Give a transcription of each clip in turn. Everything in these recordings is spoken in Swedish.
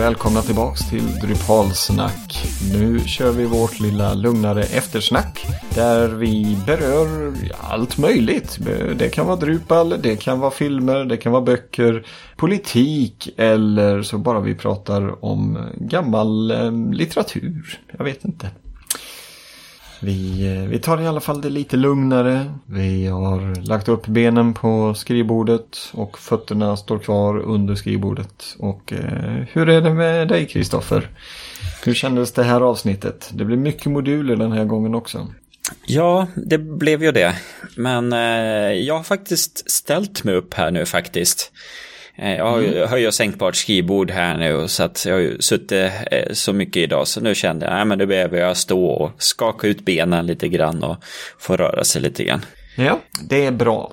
välkomna tillbaks till Drupalsnack. Nu kör vi vårt lilla lugnare eftersnack där vi berör allt möjligt. Det kan vara Drupal, det kan vara filmer, det kan vara böcker, politik eller så bara vi pratar om gammal eh, litteratur. Jag vet inte. Vi, eh, vi tar i alla fall det lite lugnare. Vi har lagt upp benen på skrivbordet och fötterna står kvar under skrivbordet. Och eh, hur är det med dig Kristoffer? Hur kändes det här avsnittet? Det blev mycket moduler den här gången också. Ja, det blev ju det. Men eh, jag har faktiskt ställt mig upp här nu faktiskt. Eh, jag har ju mm. höj och sänkbart skrivbord här nu så att jag har ju suttit eh, så mycket idag så nu kände jag att nu behöver jag stå och skaka ut benen lite grann och få röra sig lite grann. Ja, det är bra.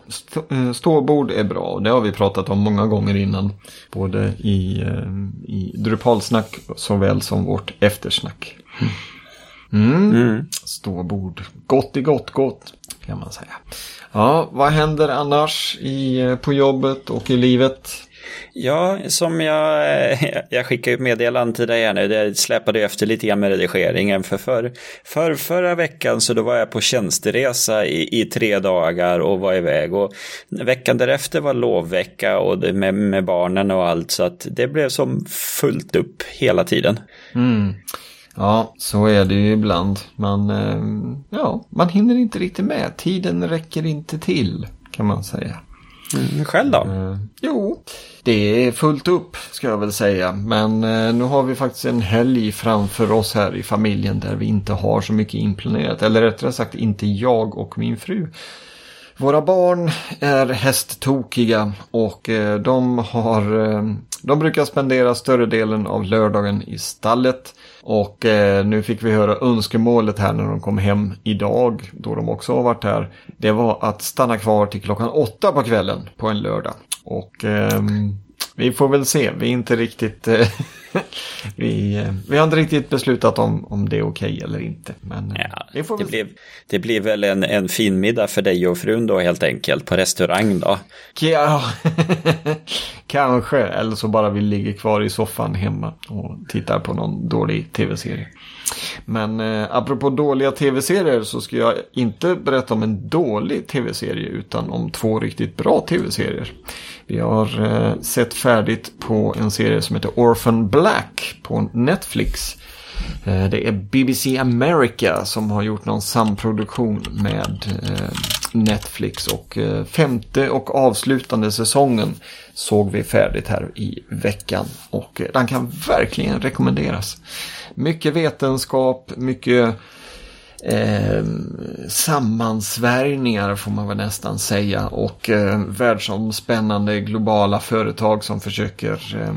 Eh, ståbord är bra och det har vi pratat om många gånger innan. Både i, i Drupalsnack såväl som vårt eftersnack. Mm. Mm. Ståbord, gott i gott gott kan man säga. Ja, vad händer annars i, på jobbet och i livet? Ja, som jag, jag skickade ut meddelande till dig här nu, det släpade efter lite grann med redigeringen. För, för, för förra veckan så då var jag på tjänsteresa i, i tre dagar och var iväg. Och veckan därefter var lovvecka och det, med, med barnen och allt. Så att det blev som fullt upp hela tiden. Mm. Ja, så är det ju ibland. Man, eh, ja, man hinner inte riktigt med. Tiden räcker inte till, kan man säga. Mm, själv då? Eh, jo, det är fullt upp ska jag väl säga. Men eh, nu har vi faktiskt en helg framför oss här i familjen där vi inte har så mycket inplanerat. Eller rättare sagt inte jag och min fru. Våra barn är hästtokiga och eh, de, har, eh, de brukar spendera större delen av lördagen i stallet. Och eh, nu fick vi höra önskemålet här när de kom hem idag, då de också har varit här. Det var att stanna kvar till klockan åtta på kvällen på en lördag. Och eh, vi får väl se, vi är inte riktigt... Eh, vi, eh, vi har inte riktigt beslutat om, om det är okej okay eller inte. Men eh, ja, det, blir, det blir väl en, en fin middag för dig och frun då helt enkelt på restaurang då? Ja, kanske. Eller så bara vi ligger kvar i soffan hemma och tittar på någon dålig tv-serie. Men eh, apropå dåliga tv-serier så ska jag inte berätta om en dålig tv-serie utan om två riktigt bra tv-serier. Vi har eh, sett färdigt på en serie som heter Orphan Black på Netflix. Eh, det är BBC America som har gjort någon samproduktion med eh, Netflix och eh, femte och avslutande säsongen såg vi färdigt här i veckan och eh, den kan verkligen rekommenderas. Mycket vetenskap, mycket eh, sammansvärjningar får man väl nästan säga. Och eh, världsomspännande globala företag som försöker eh,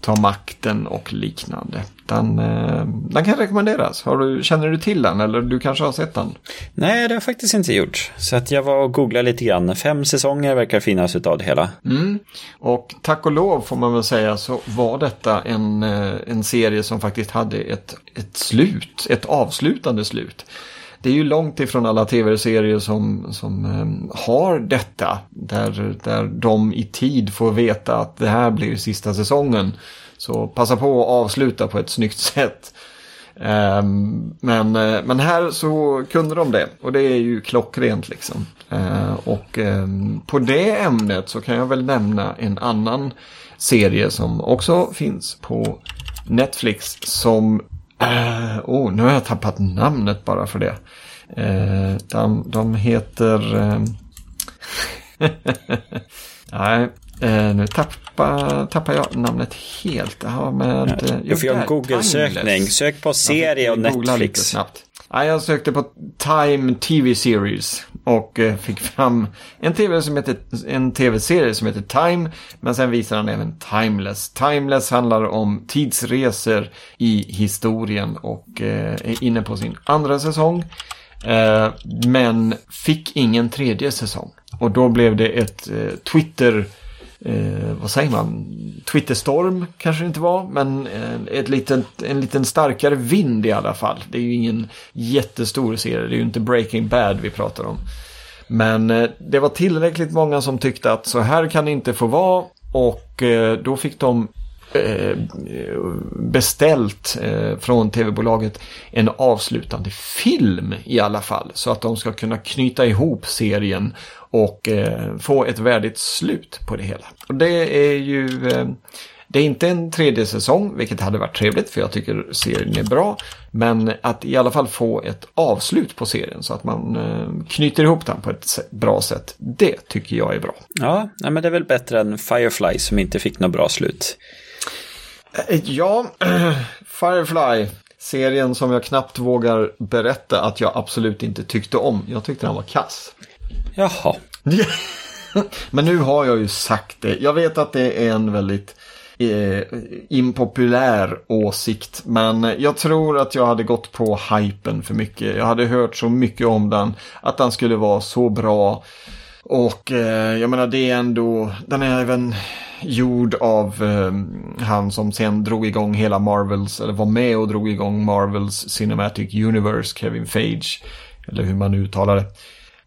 ta makten och liknande. Den, eh, den kan rekommenderas. Du, känner du till den eller du kanske har sett den? Nej, det har jag faktiskt inte gjort. Så att jag var och googlade lite grann. Fem säsonger verkar finnas utav det hela. Mm. Och tack och lov får man väl säga så var detta en, eh, en serie som faktiskt hade ett, ett slut, ett avslutande slut det är ju långt ifrån alla tv-serier som, som um, har detta. Där, där de i tid får veta att det här blir sista säsongen. Så passa på att avsluta på ett snyggt sätt. Um, men, eh, men här så kunde de det och det är ju klockrent liksom. Uh, och um, på det ämnet så kan jag väl nämna en annan serie som också finns på Netflix som Uh, oh, nu har jag tappat namnet bara för det. Uh, de, de heter... Uh, nej, uh, nu tappar, tappar jag namnet helt. Har med... Ja, du får göra en Google-sökning. Sök på serie och Netflix. snabbt. Ja, jag sökte på Time TV Series och eh, fick fram en tv som heter, en tv-serie som heter Time. Men sen visar han även Timeless. Timeless handlar om tidsresor i historien och eh, är inne på sin andra säsong. Eh, men fick ingen tredje säsong. Och då blev det ett Twitter eh, vad säger man, Twitterstorm kanske det inte var, men eh, ett litet, en liten starkare vind i alla fall. Det är ju ingen jättestor serie, det är ju inte Breaking Bad vi pratar om. Men eh, det var tillräckligt många som tyckte att så här kan det inte få vara och eh, då fick de eh, beställt eh, från tv-bolaget en avslutande film i alla fall. Så att de ska kunna knyta ihop serien och eh, få ett värdigt slut på det hela. Och det är ju... Eh, det är inte en tredje säsong, vilket hade varit trevligt för jag tycker serien är bra. Men att i alla fall få ett avslut på serien så att man eh, knyter ihop den på ett bra sätt. Det tycker jag är bra. Ja, men det är väl bättre än Firefly som inte fick något bra slut. Eh, ja, Firefly. Serien som jag knappt vågar berätta att jag absolut inte tyckte om. Jag tyckte den var kass. Jaha. Men nu har jag ju sagt det. Jag vet att det är en väldigt eh, impopulär åsikt. Men jag tror att jag hade gått på hypen för mycket. Jag hade hört så mycket om den. Att den skulle vara så bra. Och eh, jag menar det är ändå, den är även gjord av eh, han som sen drog igång hela Marvels, eller var med och drog igång Marvels Cinematic Universe, Kevin Feige. Eller hur man uttalar det.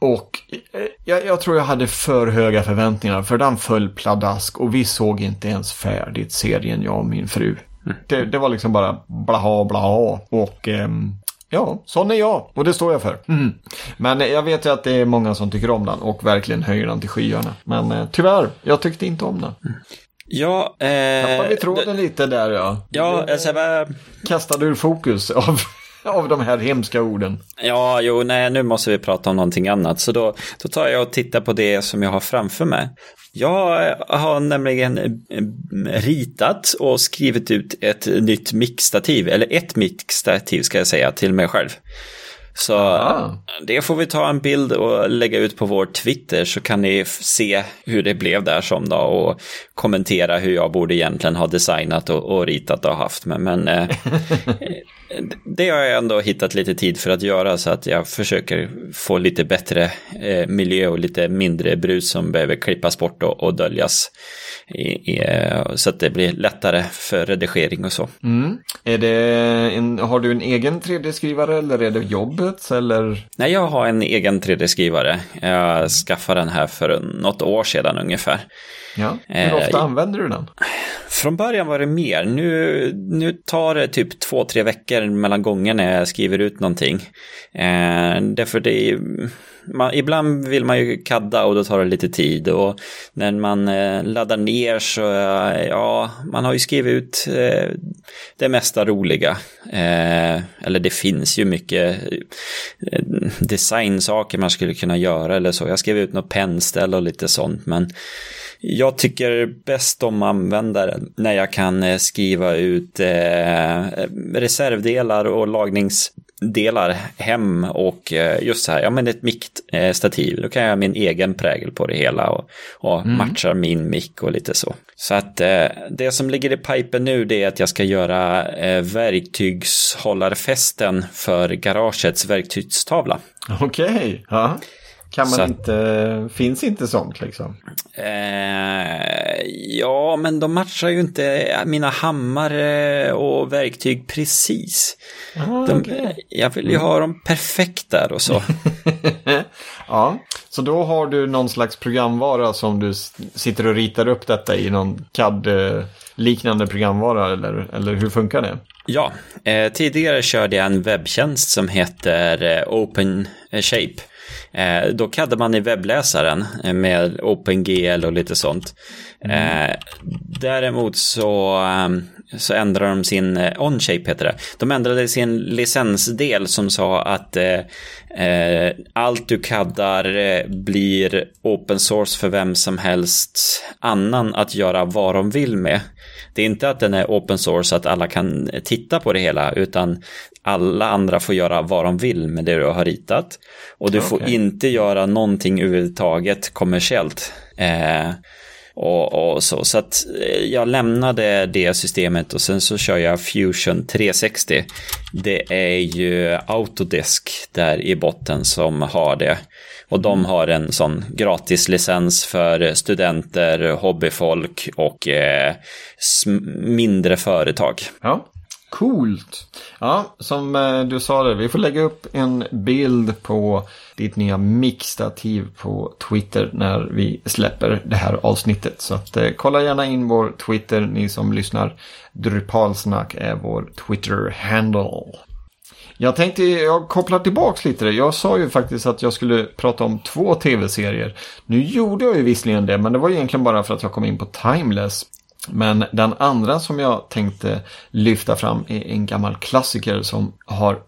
Och eh, jag, jag, tror jag hade för höga förväntningar för den föll pladask och vi såg inte ens färdigt serien jag och min fru. Mm. Det, det, var liksom bara blaha blaha och um, ja, sån är jag och det står jag för. Mm. Men jag vet ju att det är många som tycker om den och verkligen höjer den till skyarna. Men uh, tyvärr, jag tyckte inte om den. Mm. Ja, eh... Tappade vi tråden lite där ja. Ja, alltså... Kastade ur fokus av av de här hemska orden. Ja, jo, nej, nu måste vi prata om någonting annat. Så då, då tar jag och tittar på det som jag har framför mig. Jag har nämligen eh, ritat och skrivit ut ett nytt mixtativ, eller ett mixtativ ska jag säga, till mig själv. Så Aha. det får vi ta en bild och lägga ut på vår Twitter så kan ni se hur det blev där som då och kommentera hur jag borde egentligen ha designat och, och ritat och haft. Men, men eh, det har jag ändå hittat lite tid för att göra så att jag försöker få lite bättre eh, miljö och lite mindre brus som behöver klippas bort och, och döljas. I, i, eh, så att det blir lättare för redigering och så. Mm. Är det en, har du en egen 3D-skrivare eller är det jobbet? Eller? Nej, jag har en egen 3D-skrivare. Jag skaffade den här för något år sedan ungefär. Ja. Hur ofta eh, använder du den? Från början var det mer. Nu, nu tar det typ två, tre veckor mellan gånger när jag skriver ut någonting. Eh, därför det är, man, ibland vill man ju kadda och då tar det lite tid. Och när man eh, laddar ner så, eh, ja, man har ju skrivit ut eh, det mesta roliga. Eh, eller det finns ju mycket eh, designsaker man skulle kunna göra eller så. Jag skrev ut något pennställ och lite sånt, men jag tycker bäst om användaren när jag kan eh, skriva ut eh, reservdelar och lagningsdelar hem och eh, just så här, ja men ett mick-stativ, då kan jag ha min egen prägel på det hela och, och mm. matchar min mick och lite så. Så att eh, det som ligger i pipen nu det är att jag ska göra eh, verktygshållarfästen för garagets verktygstavla. Okej, okay. ja. Kan man så, inte, finns inte sånt liksom? Eh, ja, men de matchar ju inte mina hammare och verktyg precis. Ah, de, okay. Jag vill ju ha dem perfekt där och så. ja, så då har du någon slags programvara som du sitter och ritar upp detta i någon CAD-liknande programvara eller, eller hur funkar det? Ja, eh, tidigare körde jag en webbtjänst som heter eh, OpenShape. Eh, då kaddade man i webbläsaren eh, med OpenGL och lite sånt. Mm. Eh, däremot så, ehm, så ändrade de sin, eh, OnShape heter det, de ändrade sin licensdel som sa att eh, allt du kaddar blir open source för vem som helst annan att göra vad de vill med. Det är inte att den är open source att alla kan titta på det hela, utan alla andra får göra vad de vill med det du har ritat. Och du okay. får inte göra någonting överhuvudtaget kommersiellt. Och, och, så. Så att eh, jag lämnade det systemet och sen så kör jag Fusion 360. Det är ju Autodesk där i botten som har det. Och de mm. har en sån gratislicens för studenter, hobbyfolk och eh, mindre företag. Ja, Coolt! Ja, som eh, du sa det, vi får lägga upp en bild på ditt nya mixtativ på Twitter när vi släpper det här avsnittet. Så att, eh, kolla gärna in vår Twitter, ni som lyssnar. Drupalsnack är vår Twitter-handle. Jag tänkte, jag kopplar tillbaks lite. Jag sa ju faktiskt att jag skulle prata om två tv-serier. Nu gjorde jag ju visserligen det, men det var egentligen bara för att jag kom in på Timeless. Men den andra som jag tänkte lyfta fram är en gammal klassiker som har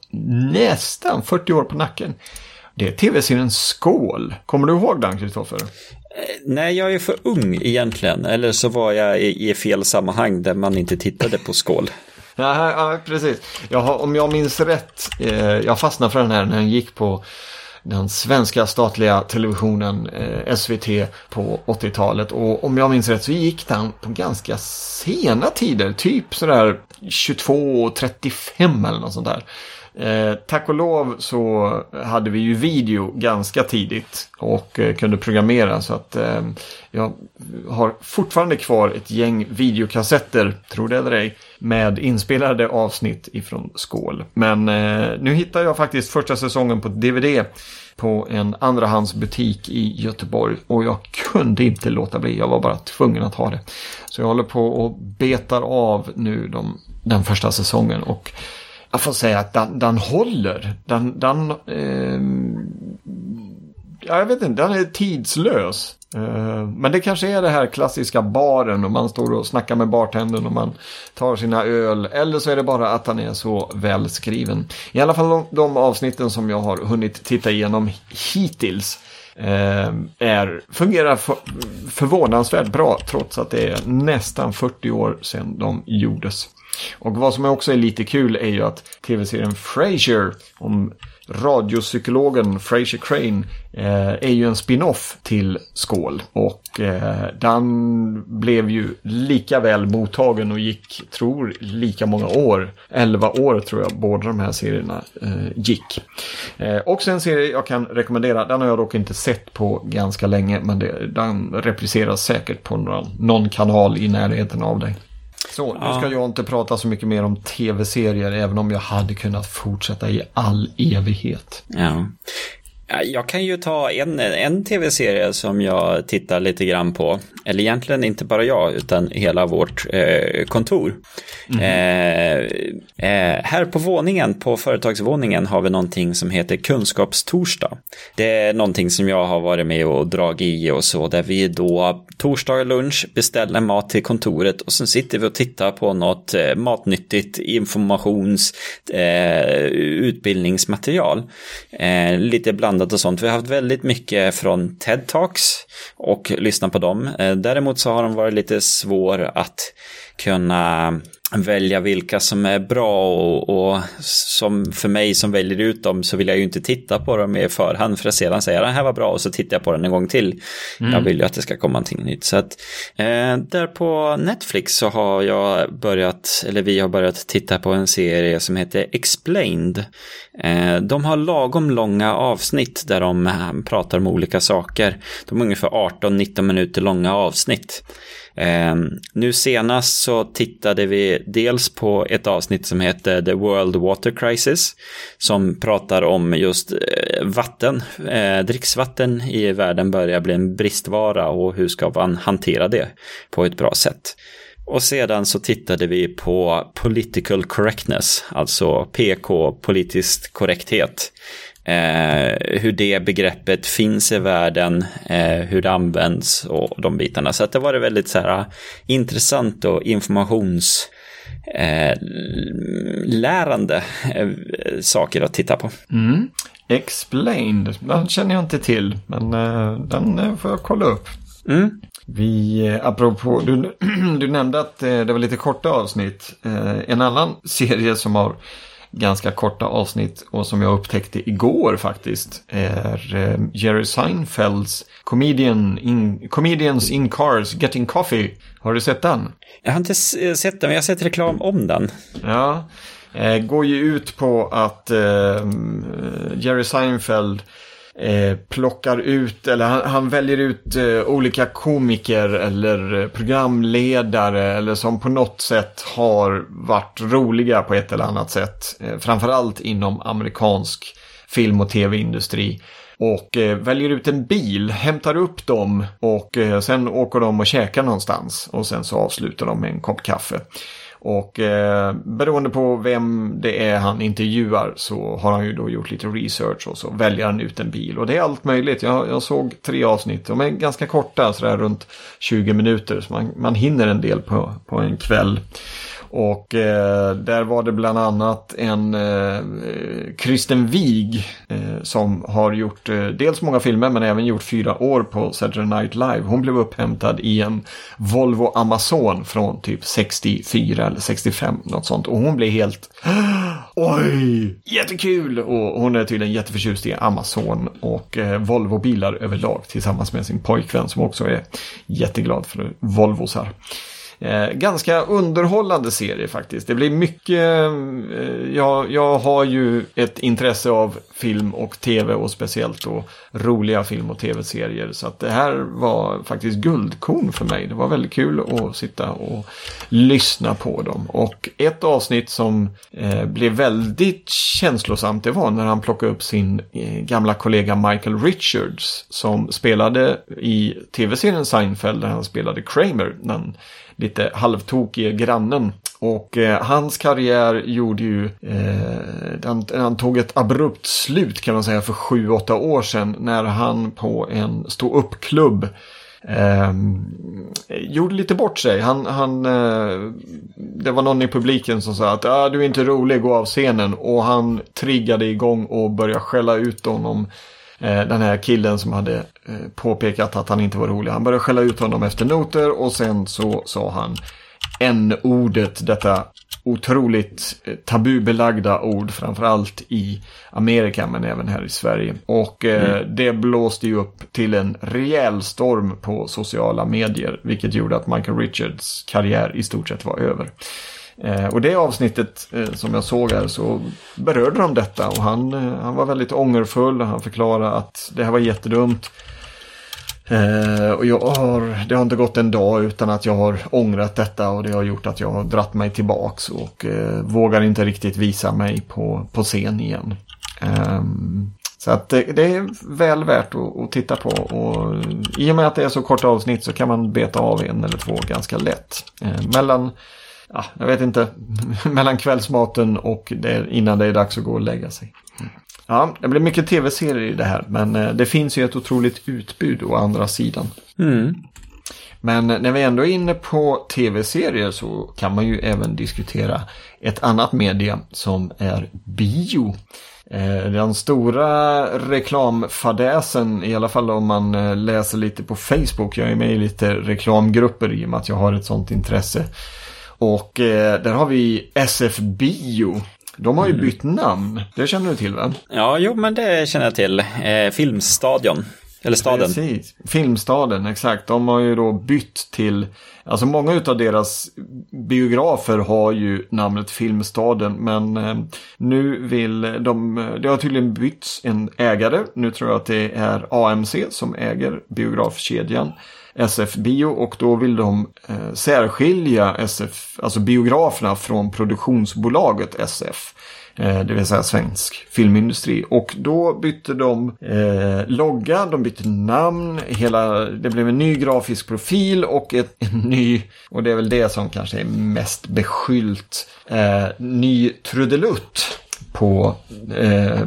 nästan 40 år på nacken. Det är tv-serien Skål. Kommer du ihåg den, Kristoffer? Nej, jag är för ung egentligen. Eller så var jag i, fel sammanhang där man inte tittade på Skål. Ja, ja precis. Jag har, om jag minns rätt, eh, jag fastnade för den här när den gick på den svenska statliga televisionen eh, SVT på 80-talet. Och om jag minns rätt så gick den på ganska sena tider, typ sådär 22.35 eller något sånt där. Eh, tack och lov så hade vi ju video ganska tidigt och eh, kunde programmera så att eh, jag har fortfarande kvar ett gäng videokassetter, tror det eller ej, med inspelade avsnitt ifrån Skål. Men eh, nu hittar jag faktiskt första säsongen på DVD på en andrahandsbutik i Göteborg och jag kunde inte låta bli, jag var bara tvungen att ha det. Så jag håller på och betar av nu de, den första säsongen och jag får säga att den, den håller. Den, den eh, jag vet inte, den är tidslös. Eh, men det kanske är det här klassiska baren och man står och snackar med bartendern och man tar sina öl. Eller så är det bara att han är så välskriven. I alla fall de, de avsnitten som jag har hunnit titta igenom hittills. Eh, är, fungerar för, förvånansvärt bra trots att det är nästan 40 år sedan de gjordes. Och vad som också är lite kul är ju att tv-serien Frasier om radiopsykologen Fraser Crane eh, är ju en spin-off till Skål. Och eh, den blev ju lika väl mottagen och gick, tror lika många år. 11 år tror jag båda de här serierna eh, gick. Eh, också en serie jag kan rekommendera, den har jag dock inte sett på ganska länge. Men det, den repriseras säkert på någon, någon kanal i närheten av dig. Så, nu ska jag inte prata så mycket mer om tv-serier, även om jag hade kunnat fortsätta i all evighet. Ja. Jag kan ju ta en, en tv-serie som jag tittar lite grann på. Eller egentligen inte bara jag, utan hela vårt eh, kontor. Mm. Eh, eh, här på våningen, på företagsvåningen, har vi någonting som heter Kunskapstorsdag. Det är någonting som jag har varit med och dragit i och så, där vi då torsdag lunch beställer mat till kontoret och sen sitter vi och tittar på något eh, matnyttigt informations eh, utbildningsmaterial. Eh, lite blandat och sånt. Vi har haft väldigt mycket från TED Talks och lyssnat på dem. Eh, däremot så har de varit lite svår att kunna välja vilka som är bra och, och, som för mig som väljer ut dem så vill jag ju inte titta på dem i förhand för att sedan säga det här var bra och så tittar jag på den en gång till. Mm. Jag vill ju att det ska komma någonting nytt. Så att eh, där på Netflix så har jag börjat, eller vi har börjat titta på en serie som heter Explained. Eh, de har lagom långa avsnitt där de eh, pratar om olika saker. De är ungefär 18-19 minuter långa avsnitt. Eh, nu senast så tittade vi dels på ett avsnitt som heter The World Water Crisis som pratar om just eh, vatten. Eh, dricksvatten i världen börjar bli en bristvara och hur ska man hantera det på ett bra sätt. Och sedan så tittade vi på political correctness, alltså PK, politisk korrekthet eh, hur det begreppet finns i världen, eh, hur det används och de bitarna. Så att det var väldigt så här, intressant och informations eh, lärande eh, saker att titta på. Mm. Explained, den känner jag inte till, men eh, den eh, får jag kolla upp. Mm. Vi, apropå, du, du nämnde att det var lite korta avsnitt. En annan serie som har ganska korta avsnitt och som jag upptäckte igår faktiskt är eh, Jerry Seinfelds Comedian in, Comedians in Cars Getting Coffee. Har du sett den? Jag har inte sett den, men jag har sett reklam om den. Ja, eh, går ju ut på att eh, Jerry Seinfeld eh, plockar ut, eller han, han väljer ut eh, olika komiker eller eh, programledare eller som på något sätt har varit roliga på ett eller annat sätt. Eh, framförallt inom amerikansk film och tv-industri. Och eh, väljer ut en bil, hämtar upp dem och eh, sen åker de och käkar någonstans. Och sen så avslutar de med en kopp kaffe. Och eh, beroende på vem det är han intervjuar så har han ju då gjort lite research och så väljer han ut en bil. Och det är allt möjligt. Jag, jag såg tre avsnitt. De är ganska korta, sådär runt 20 minuter. Så man, man hinner en del på, på en kväll. Och eh, där var det bland annat en eh, Kristen Wiig eh, som har gjort eh, dels många filmer men även gjort fyra år på Saturday Night Live. Hon blev upphämtad i en Volvo Amazon från typ 64 eller 65 något sånt. Och hon blev helt Oj, jättekul! Och hon är tydligen jätteförtjust i Amazon och eh, Volvo-bilar överlag tillsammans med sin pojkvän som också är jätteglad för Volvosar. Eh, ganska underhållande serie faktiskt. Det blir mycket, eh, jag, jag har ju ett intresse av film och tv och speciellt då roliga film och tv-serier. Så att det här var faktiskt guldkorn för mig. Det var väldigt kul att sitta och lyssna på dem. Och ett avsnitt som eh, blev väldigt känslosamt det var när han plockade upp sin eh, gamla kollega Michael Richards som spelade i tv-serien Seinfeld där han spelade Kramer. Den lite halvtokige grannen. Och eh, hans karriär gjorde ju, eh, den, den tog ett abrupt slut kan man säga för sju, åtta år sedan när han på en stå upp-klubb Eh, gjorde lite bort sig. Han, han, eh, det var någon i publiken som sa att ah, du är inte rolig, gå av scenen. Och han triggade igång och började skälla ut honom Eh, den här killen som hade påpekat att han inte var rolig. Han började skälla ut honom efter noter och sen så sa han n-ordet, detta otroligt eh, tabubelagda ord, framförallt i Amerika men även här i Sverige. Och mm. det blåste ju upp till en rejäl storm på sociala medier, vilket gjorde att Michael Richards karriär i stort sett var över. Eh, och det avsnittet eh, som jag såg här så berörde de detta och han, eh, han var väldigt ångerfull och han förklarade att det här var jättedumt. Eh, och jag har, det har inte gått en dag utan att jag har ångrat detta och det har gjort att jag har dratt mig tillbaks och eh, vågar inte riktigt visa mig på, på scen igen. Ehm, så att det, det, är väl värt att, att, titta på och i och med att det är så korta avsnitt så kan man beta av en eller två ganska lätt. Mellan ja, jag vet inte, mellan kvällsmaten och det, innan det är dags att gå och lägga sig. Ja, det blir mycket tv-serier i det här, men eh, det finns ju ett otroligt utbud å andra sidan. Mm. Men när vi ändå är inne på tv-serier så kan man ju även diskutera ett annat media som är bio. Eh, den stora reklamfadäsen, i alla fall om man eh, läser lite på Facebook, jag är med i lite reklamgrupper i och med att jag har ett sånt intresse. Och eh, där har vi SF Bio. De har ju mm. bytt namn. Det känner du till va? Ja, jo men det känner jag till. Eh, Filmstadion. Eller staden. Precis. Filmstaden, exakt. De har ju då bytt till, alltså många av deras biografer har ju namnet Filmstaden. Men eh, nu vill de, det har tydligen bytts en ägare. Nu tror jag att det är AMC som äger biografkedjan. SF Bio och då vill de eh, särskilja SF, alltså biograferna från produktionsbolaget SF. Eh, det vill säga svensk filmindustri. Och då bytte de eh, logga, de bytte namn, hela, det blev en ny grafisk profil och ett, en ny, och det är väl det som kanske är mest beskyllt, eh, ny trudelutt på eh,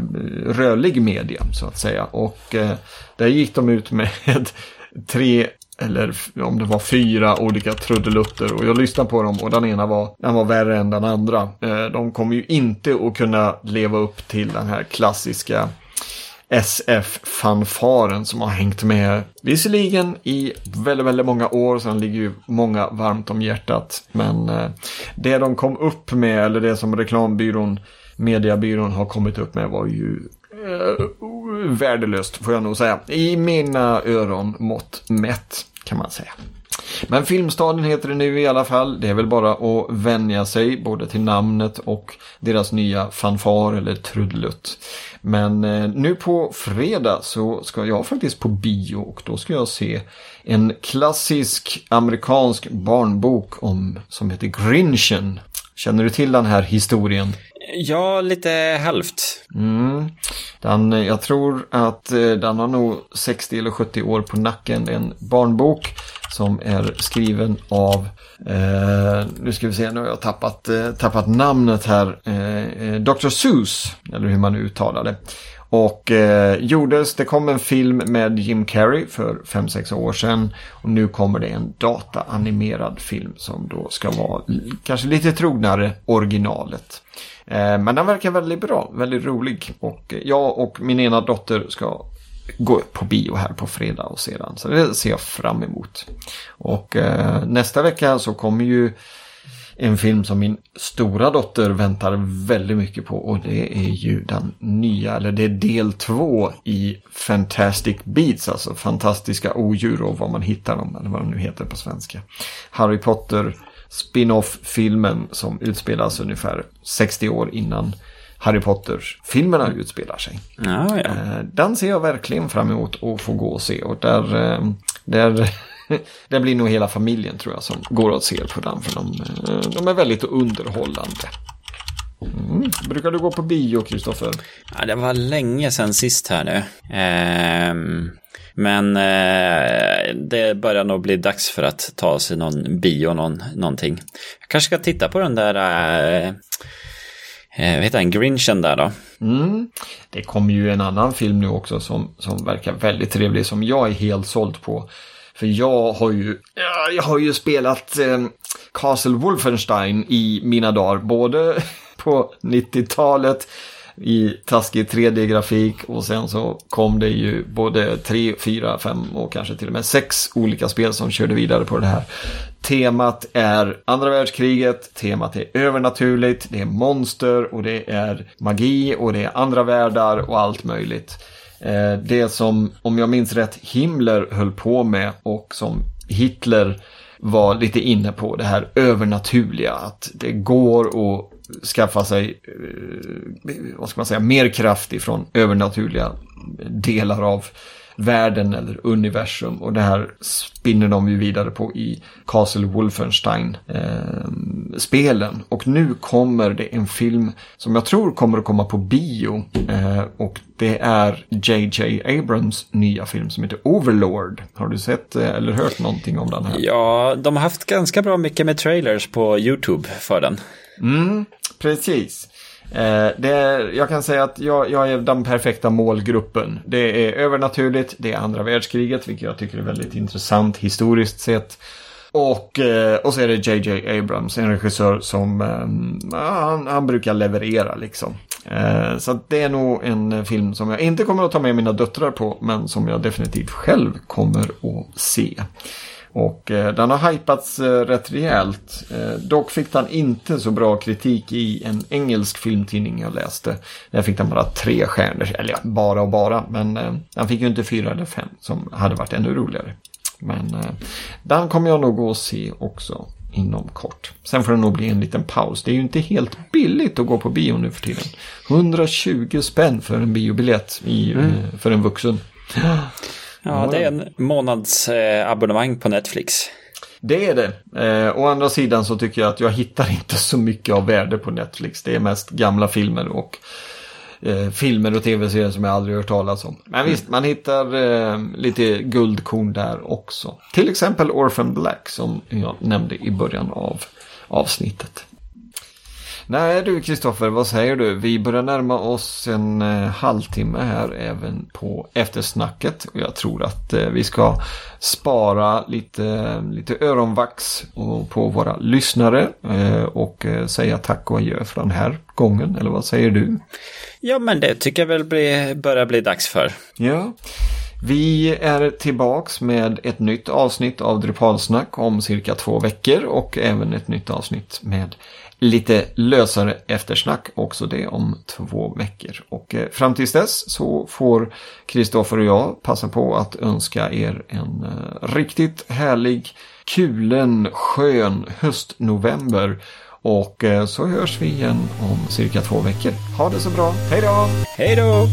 rörlig media så att säga. Och eh, där gick de ut med tre eller om det var fyra olika trudelutter och jag lyssnade på dem och den ena var, den var värre än den andra. Eh, de kommer ju inte att kunna leva upp till den här klassiska SF-fanfaren som har hängt med visserligen i väldigt, väldigt många år, så den ligger ju många varmt om hjärtat. Men eh, det de kom upp med, eller det som reklambyrån, mediebyrån har kommit upp med var ju eh, värdelöst får jag nog säga. I mina öron mått mätt kan man säga. Men Filmstaden heter det nu i alla fall. Det är väl bara att vänja sig både till namnet och deras nya fanfar eller trudelutt. Men eh, nu på fredag så ska jag faktiskt på bio och då ska jag se en klassisk amerikansk barnbok om, som heter Grinchen. Känner du till den här historien? Ja, lite halvt. Mm. Den, jag tror att eh, den har nog 60 eller 70 år på nacken. Det är en barnbok som är skriven av, eh, nu ska vi se, nu har jag tappat, eh, tappat namnet här, eh, eh Dr. Seuss, eller hur man uttalar det. Och eh, gjordes, det kom en film med Jim Carrey för 5-6 år sedan. Och nu kommer det en dataanimerad film som då ska vara kanske lite trognare originalet. Eh, men den verkar väldigt bra, väldigt rolig. Och eh, jag och min ena dotter ska gå på bio här på fredag och sedan. Så det ser jag fram emot. Och eh, nästa vecka så kommer ju en film som min stora dotter väntar väldigt mycket på och det är ju den nya, eller det är del två i Fantastic Beats, alltså fantastiska odjur och var man hittar dem, eller vad de nu heter på svenska. Harry Potter spin-off-filmen som utspelas ungefär 60 år innan Harry Potter-filmerna utspelar sig. Ja, ja. Eh, den ser jag verkligen fram emot att få gå och se. Och där, eh, där det blir nog hela familjen tror jag som går och ser på den. För de, eh, de är väldigt underhållande. Mm. Brukar du gå på bio, Kristoffer? Ja, det var länge sedan sist här nu. Ehm, men eh, det börjar nog bli dags för att ta sig någon bio, någon, någonting. Jag kanske ska titta på den där, eh, eh vad heter den, Grinchen där då. Mm. Det kommer ju en annan film nu också som, som verkar väldigt trevlig, som jag är helt såld på. För jag har ju, jag har ju spelat eh, Castle Wolfenstein i mina dagar, både på 90-talet i taskig 3D-grafik och sen så kom det ju både 3, 4, 5 och kanske till och med 6 olika spel som körde vidare på det här. Temat är andra världskriget, temat är övernaturligt, det är monster och det är magi och det är andra världar och allt möjligt. Eh, det som, om jag minns rätt, Himmler höll på med och som Hitler var lite inne på det här övernaturliga. Att det går att skaffa sig, eh, vad ska man säga, mer kraft ifrån övernaturliga delar av världen eller universum. Och det här spinner de ju vidare på i Castle Wolfenstein-spelen. Eh, och nu kommer det en film som jag tror kommer att komma på bio. Eh, och det är J.J. Abrams nya film som heter Overlord. Har du sett eh, eller hört någonting om den här? Ja, de har haft ganska bra mycket med trailers på YouTube för den. Mm, precis. Eh, det är, jag kan säga att jag, jag, är den perfekta målgruppen. Det är övernaturligt, det är andra världskriget, vilket jag tycker är väldigt intressant historiskt sett. Och, eh, och så är det JJ Abrams, en regissör som eh, han, han, brukar leverera liksom. Eh, så det är nog en film som jag inte kommer att ta med mina döttrar på, men som jag definitivt själv kommer att se. Och eh, den har hypats eh, rätt rejält. Eh, dock fick den inte så bra kritik i en engelsk filmtidning jag läste. Där fick den bara tre stjärnor, eller ja, bara och bara. Men eh, den fick ju inte fyra eller fem som hade varit ännu roligare. Men eh, den kommer jag nog gå och se också inom kort. Sen får det nog bli en liten paus. Det är ju inte helt billigt att gå på bio nu för tiden. 120 spänn för en biobiljett i, mm. Eh, för en vuxen. Ja, det är en månads eh, abonnemang på Netflix. Det är det. Eh, å andra sidan så tycker jag att jag hittar inte så mycket av värde på Netflix. Det är mest gamla filmer och eh, filmer och tv-serier som jag aldrig hört talas om. Men mm. visst, man hittar eh, lite guldkorn där också. Till exempel Orphan Black som jag nämnde i början av avsnittet. Nej du Kristoffer, vad säger du? Vi börjar närma oss en eh, halvtimme här även på eftersnacket. Och jag tror att eh, vi ska spara lite, lite öronvax på våra lyssnare. Eh, och säga tack och adjö för den här gången. Eller vad säger du? Ja men det tycker jag väl bli, börjar bli dags för. Ja. Vi är tillbaks med ett nytt avsnitt av Drupalsnack om cirka två veckor och även ett nytt avsnitt med lite lösare eftersnack också det om två veckor. Och eh, fram tills dess så får Kristoffer och jag passa på att önska er en eh, riktigt härlig kulen skön höstnovember. Och eh, så hörs vi igen om cirka två veckor. Ha det så bra. Hej då! Hej då!